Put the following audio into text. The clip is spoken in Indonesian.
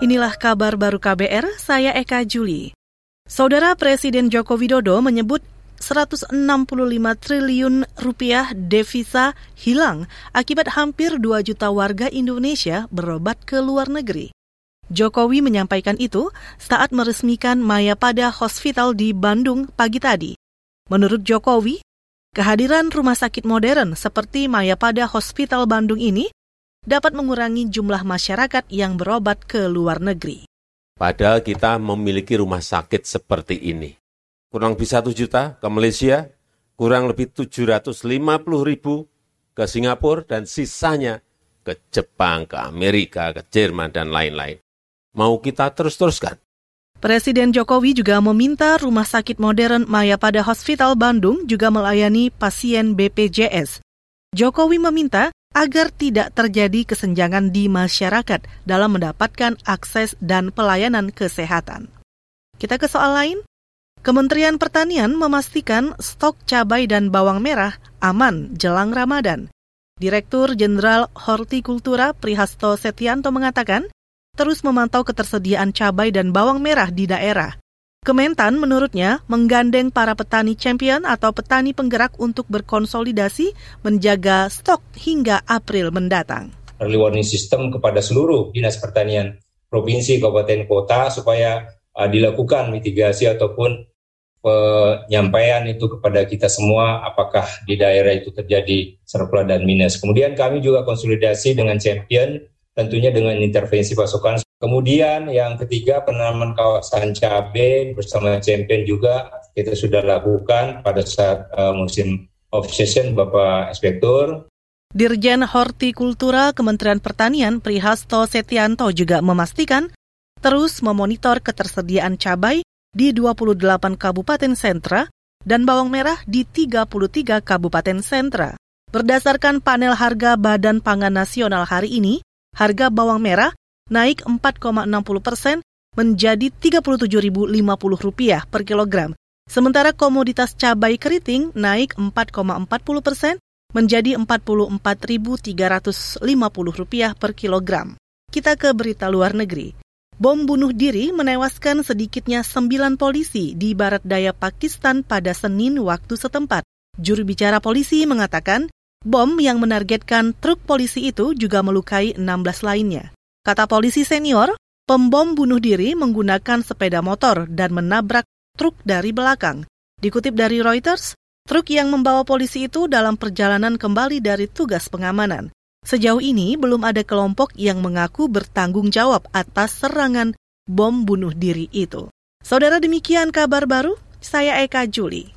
Inilah kabar baru KBR, saya Eka Juli. Saudara Presiden Joko Widodo menyebut 165 triliun rupiah devisa hilang akibat hampir 2 juta warga Indonesia berobat ke luar negeri. Jokowi menyampaikan itu saat meresmikan Maya Pada Hospital di Bandung pagi tadi. Menurut Jokowi, kehadiran rumah sakit modern seperti Maya Pada Hospital Bandung ini dapat mengurangi jumlah masyarakat yang berobat ke luar negeri. Padahal kita memiliki rumah sakit seperti ini. Kurang lebih satu juta ke Malaysia, kurang lebih 750 ribu ke Singapura, dan sisanya ke Jepang, ke Amerika, ke Jerman, dan lain-lain mau kita terus-teruskan. Presiden Jokowi juga meminta Rumah Sakit Modern Maya pada Hospital Bandung juga melayani pasien BPJS. Jokowi meminta agar tidak terjadi kesenjangan di masyarakat dalam mendapatkan akses dan pelayanan kesehatan. Kita ke soal lain. Kementerian Pertanian memastikan stok cabai dan bawang merah aman jelang Ramadan. Direktur Jenderal Hortikultura Prihasto Setianto mengatakan, terus memantau ketersediaan cabai dan bawang merah di daerah. Kementan menurutnya menggandeng para petani champion atau petani penggerak untuk berkonsolidasi menjaga stok hingga April mendatang. Early warning system kepada seluruh dinas pertanian provinsi, kabupaten, kota supaya uh, dilakukan mitigasi ataupun penyampaian itu kepada kita semua apakah di daerah itu terjadi surplus dan minus. Kemudian kami juga konsolidasi dengan champion tentunya dengan intervensi pasokan. Kemudian yang ketiga penanaman kawasan cabai bersama champion juga kita sudah lakukan pada saat uh, musim off season Bapak Inspektur. Dirjen Hortikultura Kementerian Pertanian Prihasto Setianto juga memastikan terus memonitor ketersediaan cabai di 28 kabupaten sentra dan bawang merah di 33 kabupaten sentra. Berdasarkan panel harga Badan Pangan Nasional hari ini, harga bawang merah naik 4,60 persen menjadi Rp37.050 per kilogram. Sementara komoditas cabai keriting naik 4,40 persen menjadi Rp44.350 per kilogram. Kita ke berita luar negeri. Bom bunuh diri menewaskan sedikitnya sembilan polisi di barat daya Pakistan pada Senin waktu setempat. Juru bicara polisi mengatakan Bom yang menargetkan truk polisi itu juga melukai 16 lainnya. Kata polisi senior, pembom bunuh diri menggunakan sepeda motor dan menabrak truk dari belakang. Dikutip dari Reuters, truk yang membawa polisi itu dalam perjalanan kembali dari tugas pengamanan. Sejauh ini belum ada kelompok yang mengaku bertanggung jawab atas serangan bom bunuh diri itu. Saudara demikian kabar baru, saya Eka Juli.